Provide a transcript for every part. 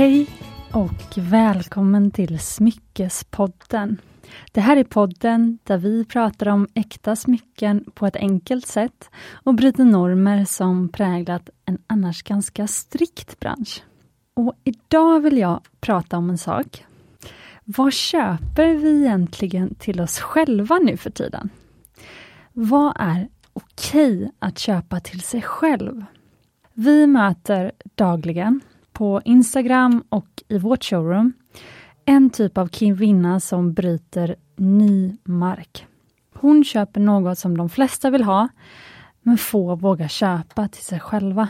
Hej och välkommen till Smyckespodden. Det här är podden där vi pratar om äkta smycken på ett enkelt sätt och bryter normer som präglat en annars ganska strikt bransch. Och idag vill jag prata om en sak. Vad köper vi egentligen till oss själva nu för tiden? Vad är okej att köpa till sig själv? Vi möter dagligen på Instagram och i vårt showroom en typ av kvinna som bryter ny mark. Hon köper något som de flesta vill ha, men få vågar köpa till sig själva.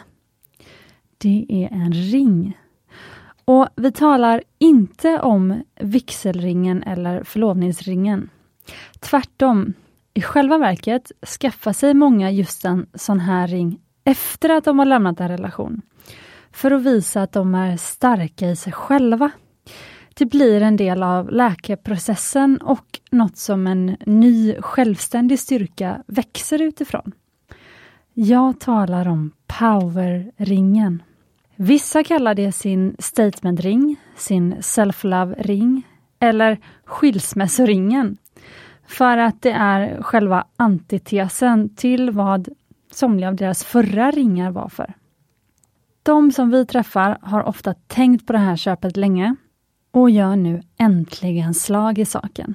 Det är en ring. Och vi talar inte om vigselringen eller förlovningsringen. Tvärtom, i själva verket skaffar sig många just en sån här ring efter att de har lämnat en relation. För att visa att de är starka i sig själva. Det blir en del av läkeprocessen och något som en ny självständig styrka växer utifrån. Jag talar om powerringen. Vissa kallar det sin statementring, sin self-love-ring eller skilsmässoringen. För att det är själva antitesen till vad somliga av deras förra ringar var för. De som vi träffar har ofta tänkt på det här köpet länge och gör nu äntligen slag i saken.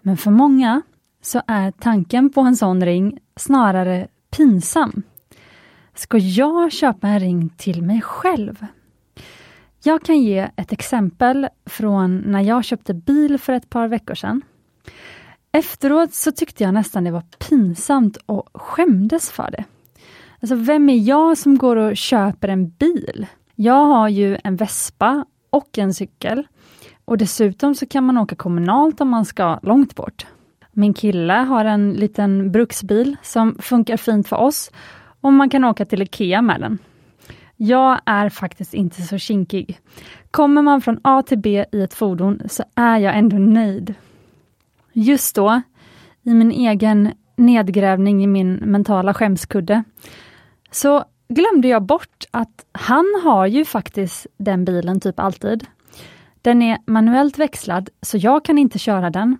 Men för många så är tanken på en sån ring snarare pinsam. Ska jag köpa en ring till mig själv? Jag kan ge ett exempel från när jag köpte bil för ett par veckor sedan. Efteråt så tyckte jag nästan det var pinsamt och skämdes för det. Alltså vem är jag som går och köper en bil? Jag har ju en Vespa och en cykel. Och dessutom så kan man åka kommunalt om man ska långt bort. Min kille har en liten bruksbil som funkar fint för oss och man kan åka till IKEA med den. Jag är faktiskt inte så kinkig. Kommer man från A till B i ett fordon så är jag ändå nöjd. Just då, i min egen nedgrävning i min mentala skämskudde, så glömde jag bort att han har ju faktiskt den bilen typ alltid. Den är manuellt växlad, så jag kan inte köra den.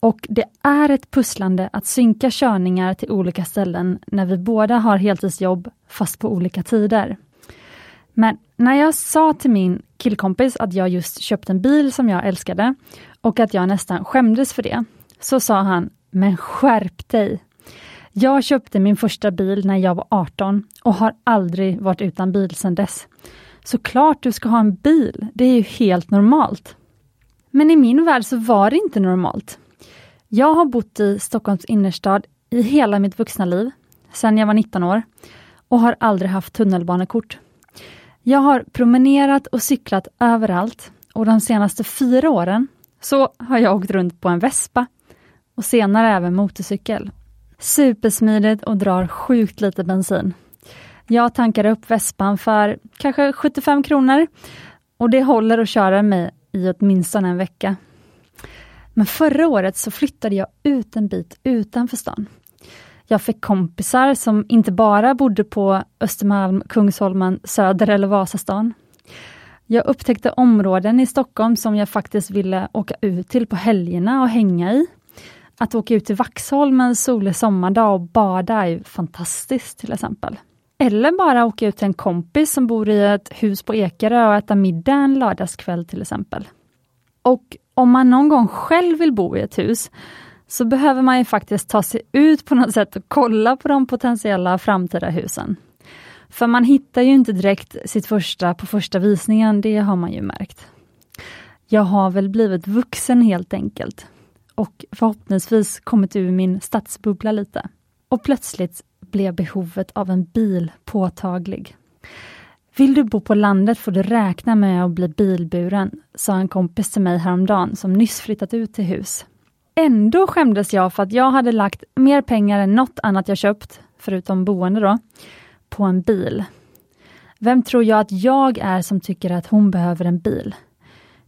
Och det är ett pusslande att synka körningar till olika ställen när vi båda har heltidsjobb, fast på olika tider. Men när jag sa till min killkompis att jag just köpt en bil som jag älskade och att jag nästan skämdes för det, så sa han, men skärp dig! Jag köpte min första bil när jag var 18 och har aldrig varit utan bil sedan dess. Såklart du ska ha en bil, det är ju helt normalt. Men i min värld så var det inte normalt. Jag har bott i Stockholms innerstad i hela mitt vuxna liv, sedan jag var 19 år, och har aldrig haft tunnelbanekort. Jag har promenerat och cyklat överallt och de senaste fyra åren så har jag åkt runt på en Vespa och senare även motorcykel. Supersmidigt och drar sjukt lite bensin. Jag tankar upp Vespan för kanske 75 kronor och det håller att köra mig i åtminstone en vecka. Men förra året så flyttade jag ut en bit utanför stan. Jag fick kompisar som inte bara bodde på Östermalm, Kungsholmen, Söder eller Vasastan. Jag upptäckte områden i Stockholm som jag faktiskt ville åka ut till på helgerna och hänga i. Att åka ut till Vaxholm en solig sommardag och bada är fantastiskt till exempel. Eller bara åka ut till en kompis som bor i ett hus på Ekerö och äta middag en lördagskväll till exempel. Och om man någon gång själv vill bo i ett hus, så behöver man ju faktiskt ta sig ut på något sätt och kolla på de potentiella framtida husen. För man hittar ju inte direkt sitt första på första visningen, det har man ju märkt. Jag har väl blivit vuxen helt enkelt och förhoppningsvis kommit ur min stadsbubbla lite. Och plötsligt blev behovet av en bil påtaglig. Vill du bo på landet får du räkna med att bli bilburen, sa en kompis till mig häromdagen som nyss flyttat ut till hus. Ändå skämdes jag för att jag hade lagt mer pengar än något annat jag köpt, förutom boende då, på en bil. Vem tror jag att jag är som tycker att hon behöver en bil?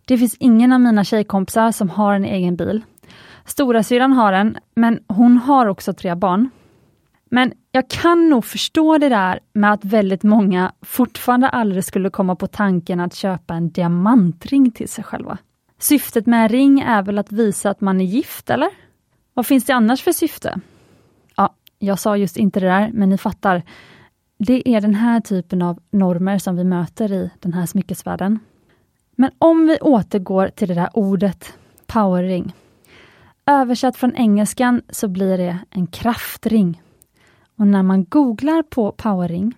Det finns ingen av mina tjejkompisar som har en egen bil. Storasyrran har en, men hon har också tre barn. Men jag kan nog förstå det där med att väldigt många fortfarande aldrig skulle komma på tanken att köpa en diamantring till sig själva. Syftet med en ring är väl att visa att man är gift, eller? Vad finns det annars för syfte? Ja, jag sa just inte det där, men ni fattar. Det är den här typen av normer som vi möter i den här smyckesvärlden. Men om vi återgår till det där ordet powerring. Översatt från engelskan så blir det en kraftring. Och när man googlar på powerring,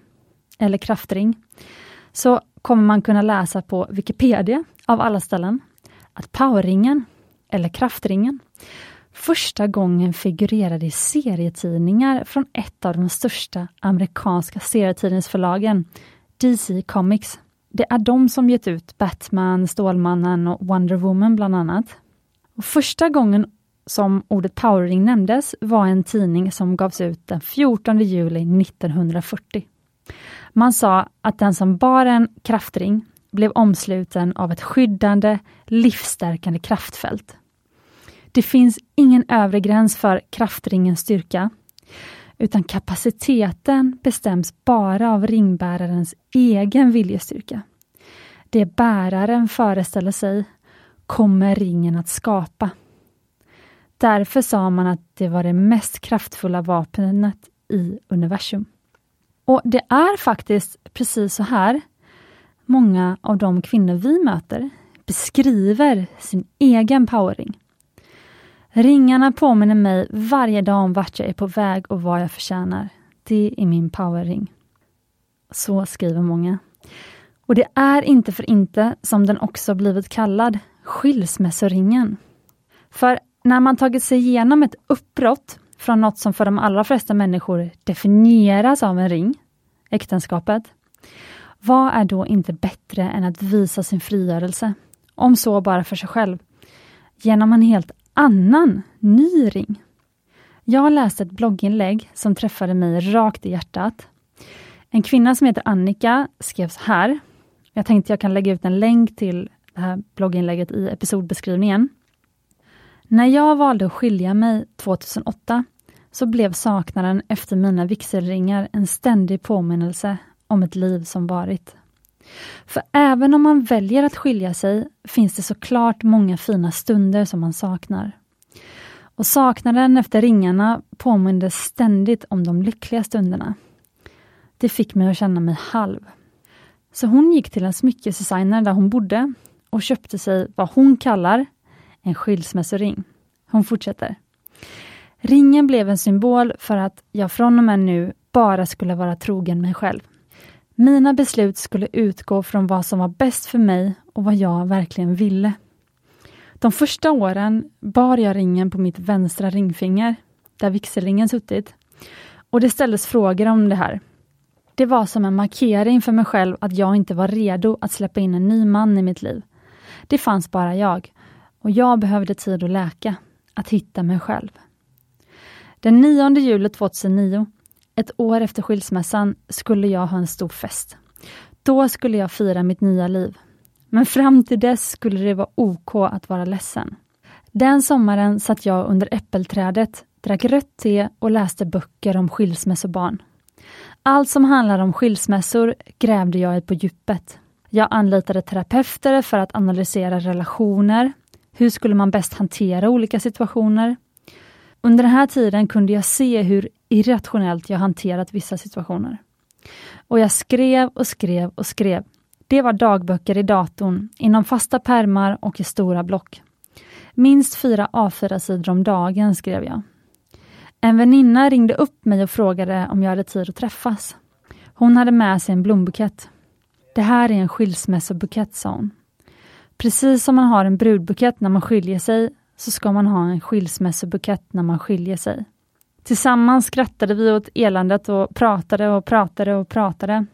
eller kraftring, så kommer man kunna läsa på Wikipedia, av alla ställen, att powerringen, eller kraftringen, första gången figurerade i serietidningar från ett av de största amerikanska serietidningsförlagen, DC Comics. Det är de som gett ut Batman, Stålmannen och Wonder Woman bland annat. Och första gången som ordet powering nämndes var en tidning som gavs ut den 14 juli 1940. Man sa att den som bar en kraftring blev omsluten av ett skyddande, livsstärkande kraftfält. Det finns ingen övre gräns för kraftringens styrka, utan kapaciteten bestäms bara av ringbärarens egen viljestyrka. Det bäraren föreställer sig kommer ringen att skapa. Därför sa man att det var det mest kraftfulla vapnet i universum. Och det är faktiskt precis så här många av de kvinnor vi möter beskriver sin egen powering. Ringarna påminner mig varje dag om vart jag är på väg och vad jag förtjänar. Det är min powerring. Så skriver många. Och det är inte för inte som den också blivit kallad skilsmässoringen. För när man tagit sig igenom ett uppbrott från något som för de allra flesta människor definieras av en ring, äktenskapet, vad är då inte bättre än att visa sin frigörelse, om så bara för sig själv, genom en helt annan, ny ring? Jag läste ett blogginlägg som träffade mig rakt i hjärtat. En kvinna som heter Annika skrev så här. Jag tänkte jag kan lägga ut en länk till det här blogginlägget i episodbeskrivningen. När jag valde att skilja mig 2008 så blev saknaden efter mina vigselringar en ständig påminnelse om ett liv som varit. För även om man väljer att skilja sig finns det såklart många fina stunder som man saknar. Och saknaden efter ringarna påminde ständigt om de lyckliga stunderna. Det fick mig att känna mig halv. Så hon gick till en smyckesdesigner där hon bodde och köpte sig vad hon kallar en skilsmässoring. Hon fortsätter. Ringen blev en symbol för att jag från och med nu bara skulle vara trogen mig själv. Mina beslut skulle utgå från vad som var bäst för mig och vad jag verkligen ville. De första åren bar jag ringen på mitt vänstra ringfinger, där vigselringen suttit. Och det ställdes frågor om det här. Det var som en markering för mig själv att jag inte var redo att släppa in en ny man i mitt liv. Det fanns bara jag och jag behövde tid att läka, att hitta mig själv. Den 9 juli 2009, ett år efter skilsmässan, skulle jag ha en stor fest. Då skulle jag fira mitt nya liv. Men fram till dess skulle det vara OK att vara ledsen. Den sommaren satt jag under äppelträdet, drack rött te och läste böcker om skilsmässobarn. Allt som handlade om skilsmässor grävde jag i på djupet. Jag anlitade terapeuter för att analysera relationer. Hur skulle man bäst hantera olika situationer? Under den här tiden kunde jag se hur irrationellt jag hanterat vissa situationer. Och jag skrev och skrev och skrev. Det var dagböcker i datorn, inom fasta pärmar och i stora block. Minst fyra A4-sidor om dagen skrev jag. En väninna ringde upp mig och frågade om jag hade tid att träffas. Hon hade med sig en blombukett. Det här är en skilsmässobukett, sa hon. Precis som man har en brudbukett när man skiljer sig, så ska man ha en skilsmässobukett när man skiljer sig. Tillsammans skrattade vi åt eländet och pratade och pratade och pratade.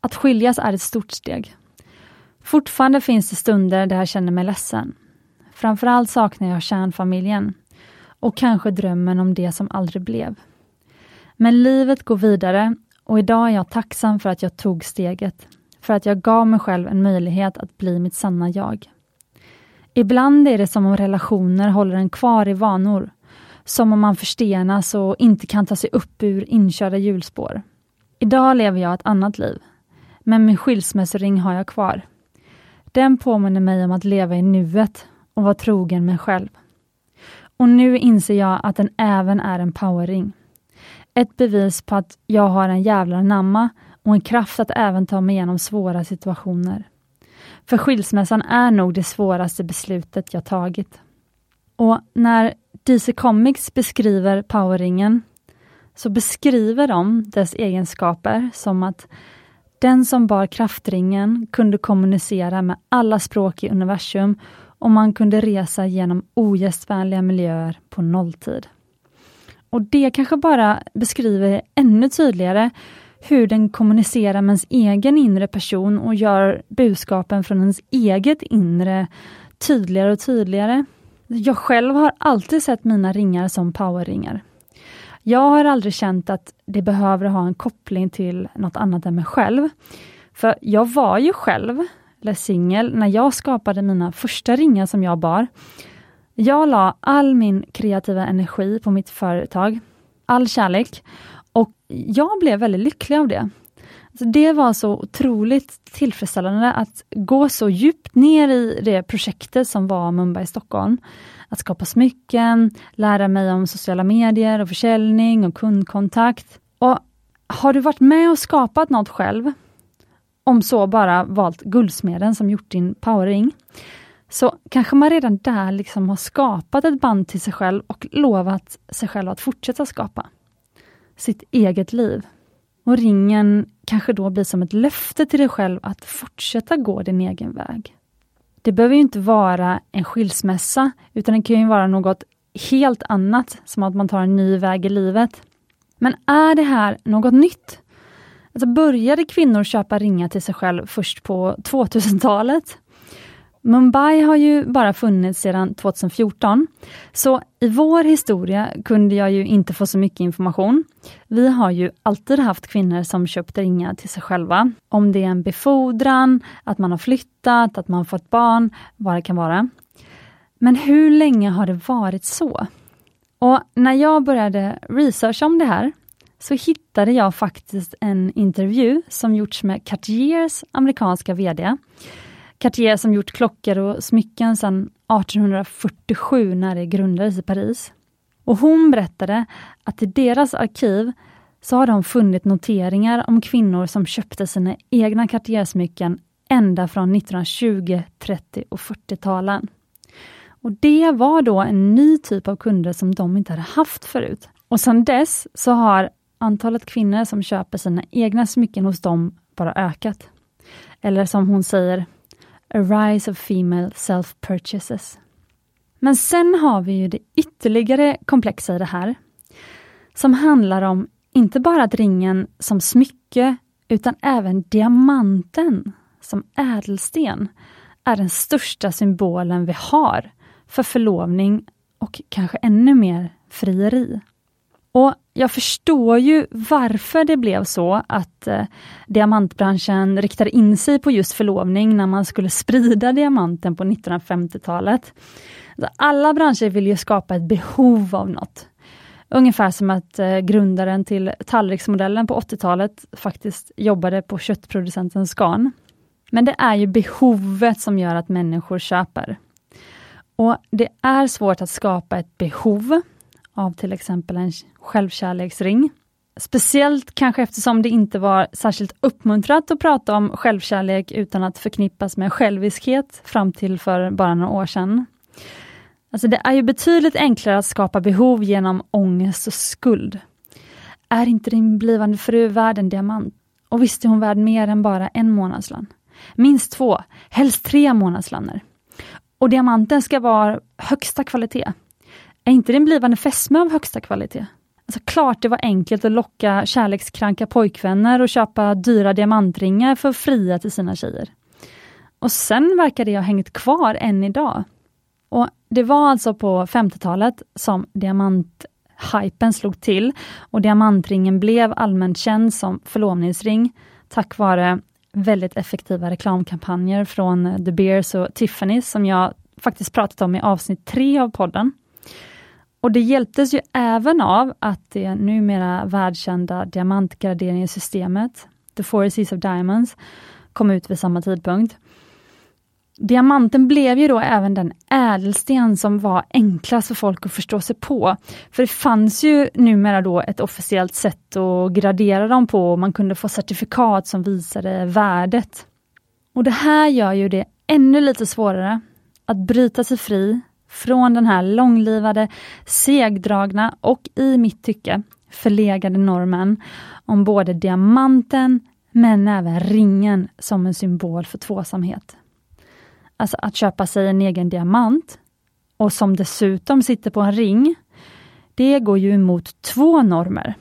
Att skiljas är ett stort steg. Fortfarande finns det stunder där jag känner mig ledsen. Framförallt saknar jag kärnfamiljen och kanske drömmen om det som aldrig blev. Men livet går vidare och idag är jag tacksam för att jag tog steget, för att jag gav mig själv en möjlighet att bli mitt sanna jag. Ibland är det som om relationer håller en kvar i vanor, som om man förstenas och inte kan ta sig upp ur inkörda hjulspår. Idag lever jag ett annat liv, men min skilsmässoring har jag kvar. Den påminner mig om att leva i nuet och vara trogen mig själv. Och nu inser jag att den även är en powerring. Ett bevis på att jag har en jävla namma och en kraft att även ta mig igenom svåra situationer. För skilsmässan är nog det svåraste beslutet jag tagit. Och när DC Comics beskriver powerringen så beskriver de dess egenskaper som att den som bar kraftringen kunde kommunicera med alla språk i universum och man kunde resa genom ogästvänliga miljöer på nolltid. Och det kanske bara beskriver ännu tydligare hur den kommunicerar med ens egen inre person och gör budskapen från ens eget inre tydligare och tydligare. Jag själv har alltid sett mina ringar som powerringar. Jag har aldrig känt att det behöver ha en koppling till något annat än mig själv. För jag var ju själv, eller singel, när jag skapade mina första ringar som jag bar. Jag la all min kreativa energi på mitt företag, all kärlek, och jag blev väldigt lycklig av det. Alltså det var så otroligt tillfredsställande att gå så djupt ner i det projektet som var Mumbai Stockholm. Att skapa smycken, lära mig om sociala medier och försäljning och kundkontakt. Och Har du varit med och skapat något själv, om så bara valt guldsmeden som gjort din powerring, så kanske man redan där liksom har skapat ett band till sig själv och lovat sig själv att fortsätta skapa sitt eget liv. Och ringen kanske då blir som ett löfte till dig själv att fortsätta gå din egen väg. Det behöver inte vara en skilsmässa, utan det kan ju vara något helt annat, som att man tar en ny väg i livet. Men är det här något nytt? Alltså började kvinnor köpa ringar till sig själv först på 2000-talet? Mumbai har ju bara funnits sedan 2014, så i vår historia kunde jag ju inte få så mycket information. Vi har ju alltid haft kvinnor som köpt ringar till sig själva. Om det är en befordran, att man har flyttat, att man fått barn, vad det kan vara. Men hur länge har det varit så? Och när jag började researcha om det här, så hittade jag faktiskt en intervju som gjorts med Cartiers amerikanska VD, Cartier som gjort klockor och smycken sedan 1847 när det grundades i Paris. Och hon berättade att i deras arkiv så har de funnit noteringar om kvinnor som köpte sina egna Cartier-smycken ända från 1920, 30 och 40-talen. Och Det var då en ny typ av kunder som de inte hade haft förut. Och sedan dess så har antalet kvinnor som köper sina egna smycken hos dem bara ökat. Eller som hon säger, A Rise of Female Self-Purchases. Men sen har vi ju det ytterligare komplexa i det här, som handlar om inte bara ringen som smycke, utan även diamanten som ädelsten är den största symbolen vi har för förlovning och kanske ännu mer frieri. Och jag förstår ju varför det blev så att eh, diamantbranschen riktade in sig på just förlovning när man skulle sprida diamanten på 1950-talet. Alla branscher vill ju skapa ett behov av något. Ungefär som att eh, grundaren till tallriksmodellen på 80-talet faktiskt jobbade på köttproducenten Scan. Men det är ju behovet som gör att människor köper. Och det är svårt att skapa ett behov av till exempel en självkärleksring. Speciellt kanske eftersom det inte var särskilt uppmuntrat att prata om självkärlek utan att förknippas med själviskhet fram till för bara några år sedan. Alltså det är ju betydligt enklare att skapa behov genom ångest och skuld. Är inte din blivande fru värd en diamant? Och visst är hon värd mer än bara en månadslön? Minst två, helst tre månadslöner. Och diamanten ska vara högsta kvalitet. Är inte din blivande fästmö av högsta kvalitet? Alltså, klart det var enkelt att locka kärlekskranka pojkvänner och köpa dyra diamantringar för att fria till sina tjejer. Och sen verkar det ha hängt kvar än idag. Och Det var alltså på 50-talet som diamanthypen slog till och diamantringen blev allmänt känd som förlovningsring tack vare väldigt effektiva reklamkampanjer från The Beers och Tiffany som jag faktiskt pratat om i avsnitt tre av podden. Och det hjälptes ju även av att det numera världskända diamantgraderingssystemet, The Four Seas of Diamonds, kom ut vid samma tidpunkt. Diamanten blev ju då även den ädelsten som var enklast för folk att förstå sig på. För det fanns ju numera då ett officiellt sätt att gradera dem på och man kunde få certifikat som visade värdet. Och det här gör ju det ännu lite svårare att bryta sig fri från den här långlivade, segdragna och i mitt tycke förlegade normen om både diamanten men även ringen som en symbol för tvåsamhet. Alltså att köpa sig en egen diamant och som dessutom sitter på en ring, det går ju emot två normer.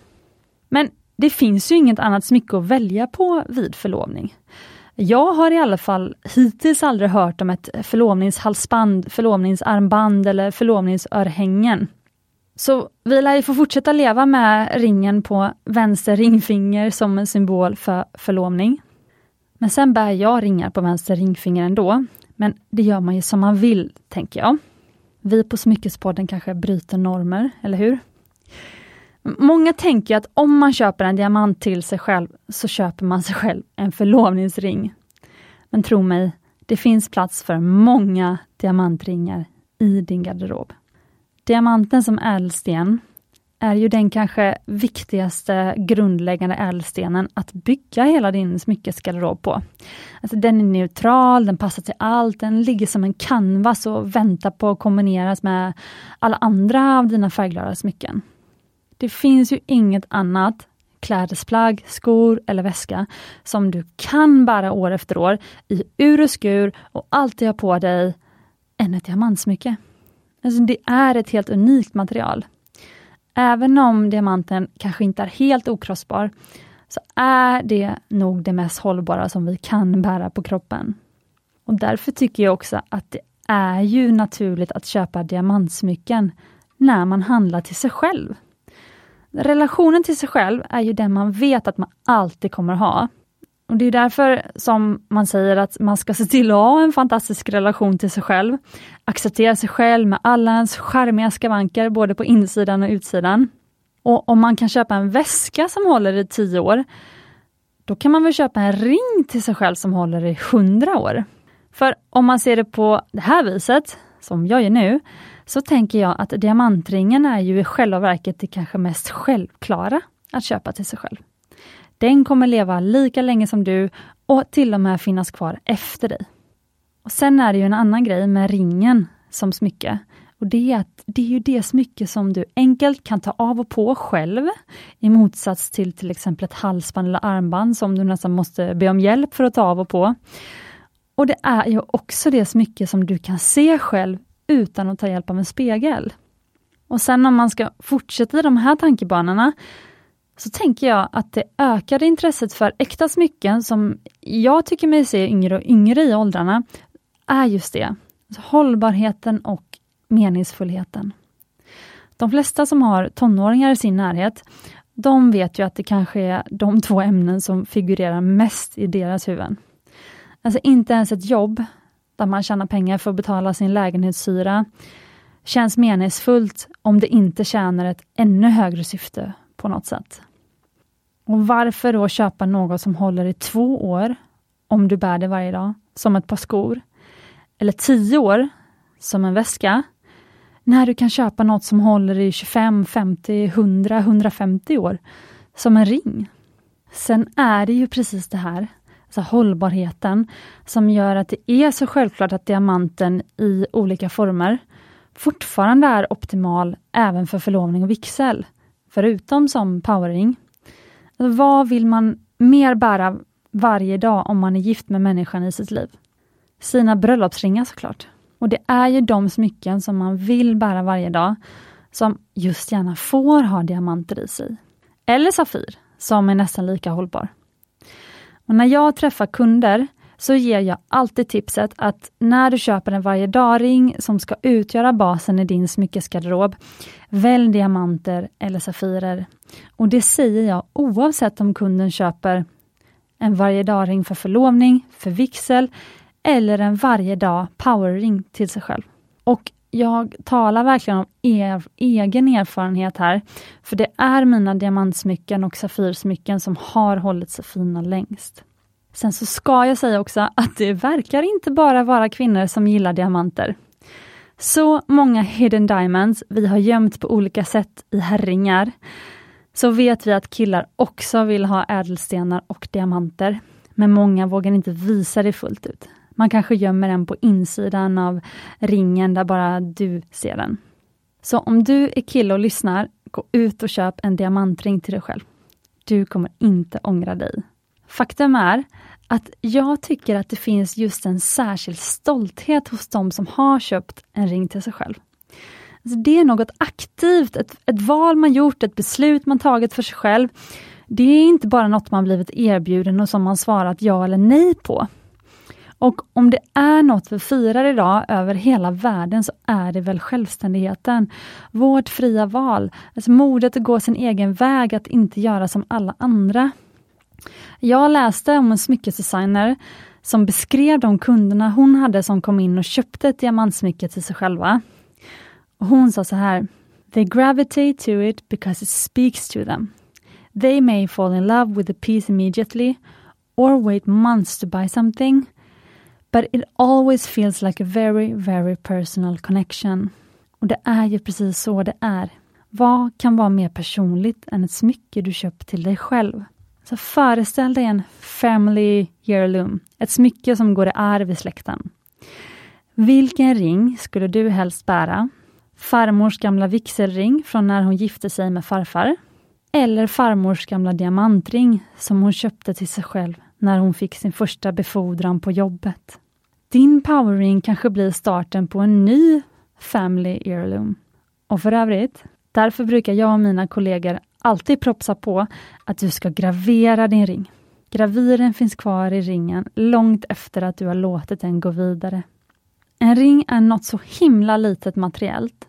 Men det finns ju inget annat smycke att välja på vid förlovning. Jag har i alla fall hittills aldrig hört om ett förlovningshalsband, förlovningsarmband eller förlovningsörhängen. Så vi lär ju få fortsätta leva med ringen på vänster ringfinger som en symbol för förlovning. Men sen bär jag ringar på vänster ringfinger ändå. Men det gör man ju som man vill, tänker jag. Vi på Smyckespodden kanske bryter normer, eller hur? Många tänker att om man köper en diamant till sig själv, så köper man sig själv en förlovningsring. Men tro mig, det finns plats för många diamantringar i din garderob. Diamanten som ädelsten är ju den kanske viktigaste grundläggande ädelstenen att bygga hela din smyckesgarderob på. Alltså den är neutral, den passar till allt, den ligger som en canvas och väntar på att kombineras med alla andra av dina färgglada smycken. Det finns ju inget annat klädesplagg, skor eller väska som du kan bära år efter år i ur och skur och alltid ha på dig än ett diamantsmycke. Alltså det är ett helt unikt material. Även om diamanten kanske inte är helt okrossbar, så är det nog det mest hållbara som vi kan bära på kroppen. Och Därför tycker jag också att det är ju naturligt att köpa diamantsmycken när man handlar till sig själv. Relationen till sig själv är ju den man vet att man alltid kommer ha. Och Det är därför som man säger att man ska se till att ha en fantastisk relation till sig själv. Acceptera sig själv med alla ens charmiga skavanker, både på insidan och utsidan. Och om man kan köpa en väska som håller i tio år, då kan man väl köpa en ring till sig själv som håller i hundra år. För om man ser det på det här viset, som jag gör nu, så tänker jag att diamantringen är ju i själva verket det kanske mest självklara att köpa till sig själv. Den kommer leva lika länge som du och till och med finnas kvar efter dig. Och Sen är det ju en annan grej med ringen som smycke. Och Det är att det är ju det smycke som du enkelt kan ta av och på själv, i motsats till till exempel ett halsband eller armband som du nästan måste be om hjälp för att ta av och på. Och det är ju också det smycke som du kan se själv utan att ta hjälp av en spegel. Och sen om man ska fortsätta i de här tankebanorna, så tänker jag att det ökade intresset för äkta smycken, som jag tycker mig se yngre och yngre i åldrarna, är just det. Alltså hållbarheten och meningsfullheten. De flesta som har tonåringar i sin närhet, de vet ju att det kanske är de två ämnen som figurerar mest i deras huvuden. Alltså inte ens ett jobb där man tjänar pengar för att betala sin lägenhetshyra känns meningsfullt om det inte tjänar ett ännu högre syfte på något sätt. Och Varför då köpa något som håller i två år, om du bär det varje dag, som ett par skor? Eller tio år, som en väska, när du kan köpa något som håller i 25, 50, 100, 150 år, som en ring? Sen är det ju precis det här, så hållbarheten, som gör att det är så självklart att diamanten i olika former fortfarande är optimal även för förlovning och vigsel förutom som powering. Alltså, vad vill man mer bära varje dag om man är gift med människan i sitt liv? Sina bröllopsringar såklart. Och det är ju de smycken som man vill bära varje dag, som just gärna får ha diamanter i sig. Eller Safir, som är nästan lika hållbar. Och när jag träffar kunder så ger jag alltid tipset att när du köper en varje dag-ring som ska utgöra basen i din smyckesgarderob, välj diamanter eller safirer. Och det säger jag oavsett om kunden köper en varje dag-ring för förlovning, för vigsel eller en varje dag powerring till sig själv. Och jag talar verkligen om er, egen erfarenhet här, för det är mina diamantsmycken och safirsmycken som har hållit sig fina längst. Sen så ska jag säga också att det verkar inte bara vara kvinnor som gillar diamanter. Så många hidden diamonds vi har gömt på olika sätt i herringar, så vet vi att killar också vill ha ädelstenar och diamanter. Men många vågar inte visa det fullt ut. Man kanske gömmer den på insidan av ringen där bara du ser den. Så om du är kille och lyssnar, gå ut och köp en diamantring till dig själv. Du kommer inte ångra dig. Faktum är att jag tycker att det finns just en särskild stolthet hos de som har köpt en ring till sig själv. Alltså det är något aktivt, ett, ett val man gjort, ett beslut man tagit för sig själv. Det är inte bara något man blivit erbjuden och som man svarat ja eller nej på. Och om det är något vi firar idag över hela världen så är det väl självständigheten. Vårt fria val, alltså modet att gå sin egen väg, att inte göra som alla andra. Jag läste om en smyckesdesigner som beskrev de kunderna hon hade som kom in och köpte ett diamantsmycke till sig själva. Och hon sa så här, They gravitate to it because it speaks to them. They may fall in love with the piece immediately or wait months to buy something But it always feels like a very, very personal connection. Och det är ju precis så det är. Vad kan vara mer personligt än ett smycke du köpt till dig själv? Så föreställ dig en family heirloom, ett smycke som går i arv i släkten. Vilken ring skulle du helst bära? Farmors gamla vigselring från när hon gifte sig med farfar? Eller farmors gamla diamantring som hon köpte till sig själv när hon fick sin första befordran på jobbet? Din powerring kanske blir starten på en ny Family Heirloom. Och för övrigt, därför brukar jag och mina kollegor alltid propsa på att du ska gravera din ring. Graviren finns kvar i ringen långt efter att du har låtit den gå vidare. En ring är något så himla litet materiellt.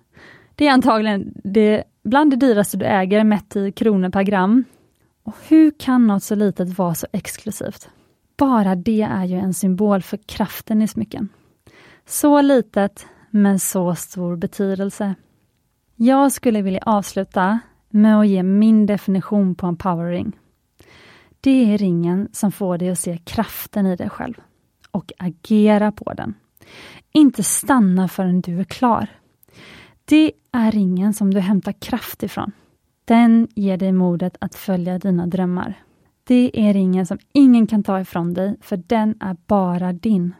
Det är antagligen det, bland det dyraste du äger mätt i kronor per gram. Och hur kan något så litet vara så exklusivt? Bara det är ju en symbol för kraften i smycken. Så litet, men så stor betydelse. Jag skulle vilja avsluta med att ge min definition på en powerring. Det är ringen som får dig att se kraften i dig själv och agera på den. Inte stanna förrän du är klar. Det är ringen som du hämtar kraft ifrån. Den ger dig modet att följa dina drömmar. Det är ringen som ingen kan ta ifrån dig, för den är bara din.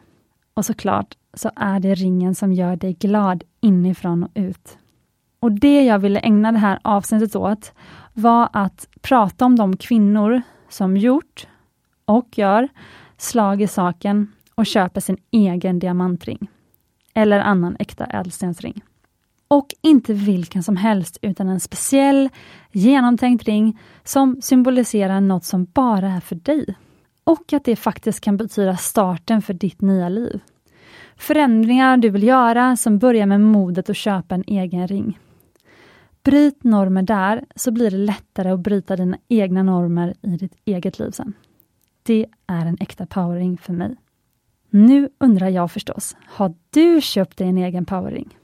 Och såklart så är det ringen som gör dig glad inifrån och ut. Och det jag ville ägna det här avsnittet åt var att prata om de kvinnor som gjort och gör slag i saken och köper sin egen diamantring eller annan äkta ädelstensring. Och inte vilken som helst, utan en speciell, genomtänkt ring som symboliserar något som bara är för dig. Och att det faktiskt kan betyda starten för ditt nya liv. Förändringar du vill göra som börjar med modet att köpa en egen ring. Bryt normer där, så blir det lättare att bryta dina egna normer i ditt eget liv sen. Det är en äkta powering för mig. Nu undrar jag förstås, har du köpt dig en egen powering?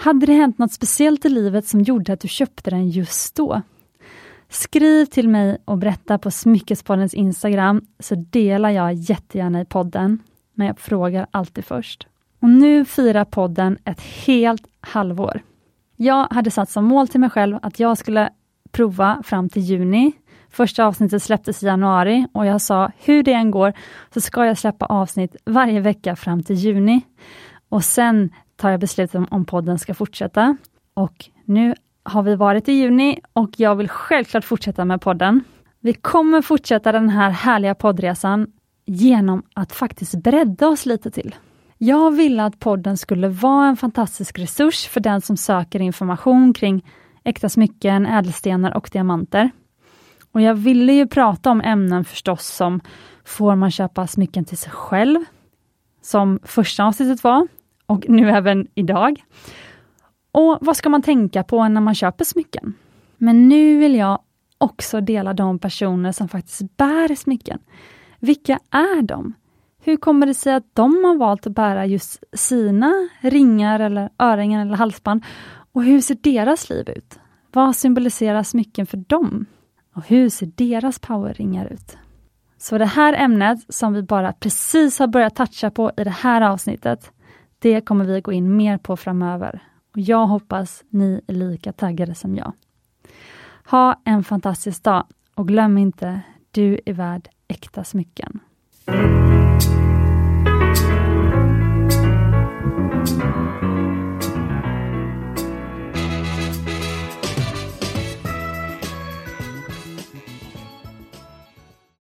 Hade det hänt något speciellt i livet som gjorde att du köpte den just då? Skriv till mig och berätta på Smyckespoddens Instagram så delar jag jättegärna i podden. Men jag frågar alltid först. Och nu firar podden ett helt halvår. Jag hade satt som mål till mig själv att jag skulle prova fram till juni. Första avsnittet släpptes i januari och jag sa hur det än går så ska jag släppa avsnitt varje vecka fram till juni. Och sen tar jag beslut om, om podden ska fortsätta. Och nu har vi varit i juni och jag vill självklart fortsätta med podden. Vi kommer fortsätta den här härliga poddresan genom att faktiskt bredda oss lite till. Jag ville att podden skulle vara en fantastisk resurs för den som söker information kring äkta smycken, ädelstenar och diamanter. Och jag ville ju prata om ämnen förstås som Får man köpa smycken till sig själv? Som första avsnittet var, och nu även idag. Och vad ska man tänka på när man köper smycken? Men nu vill jag också dela de personer som faktiskt bär smycken. Vilka är de? Hur kommer det sig att de har valt att bära just sina ringar eller örhängen eller halsband? Och hur ser deras liv ut? Vad symboliserar smycken för dem? Och hur ser deras powerringar ut? Så det här ämnet som vi bara precis har börjat toucha på i det här avsnittet, det kommer vi gå in mer på framöver. Och jag hoppas ni är lika taggade som jag. Ha en fantastisk dag och glöm inte, du är värd äkta smycken.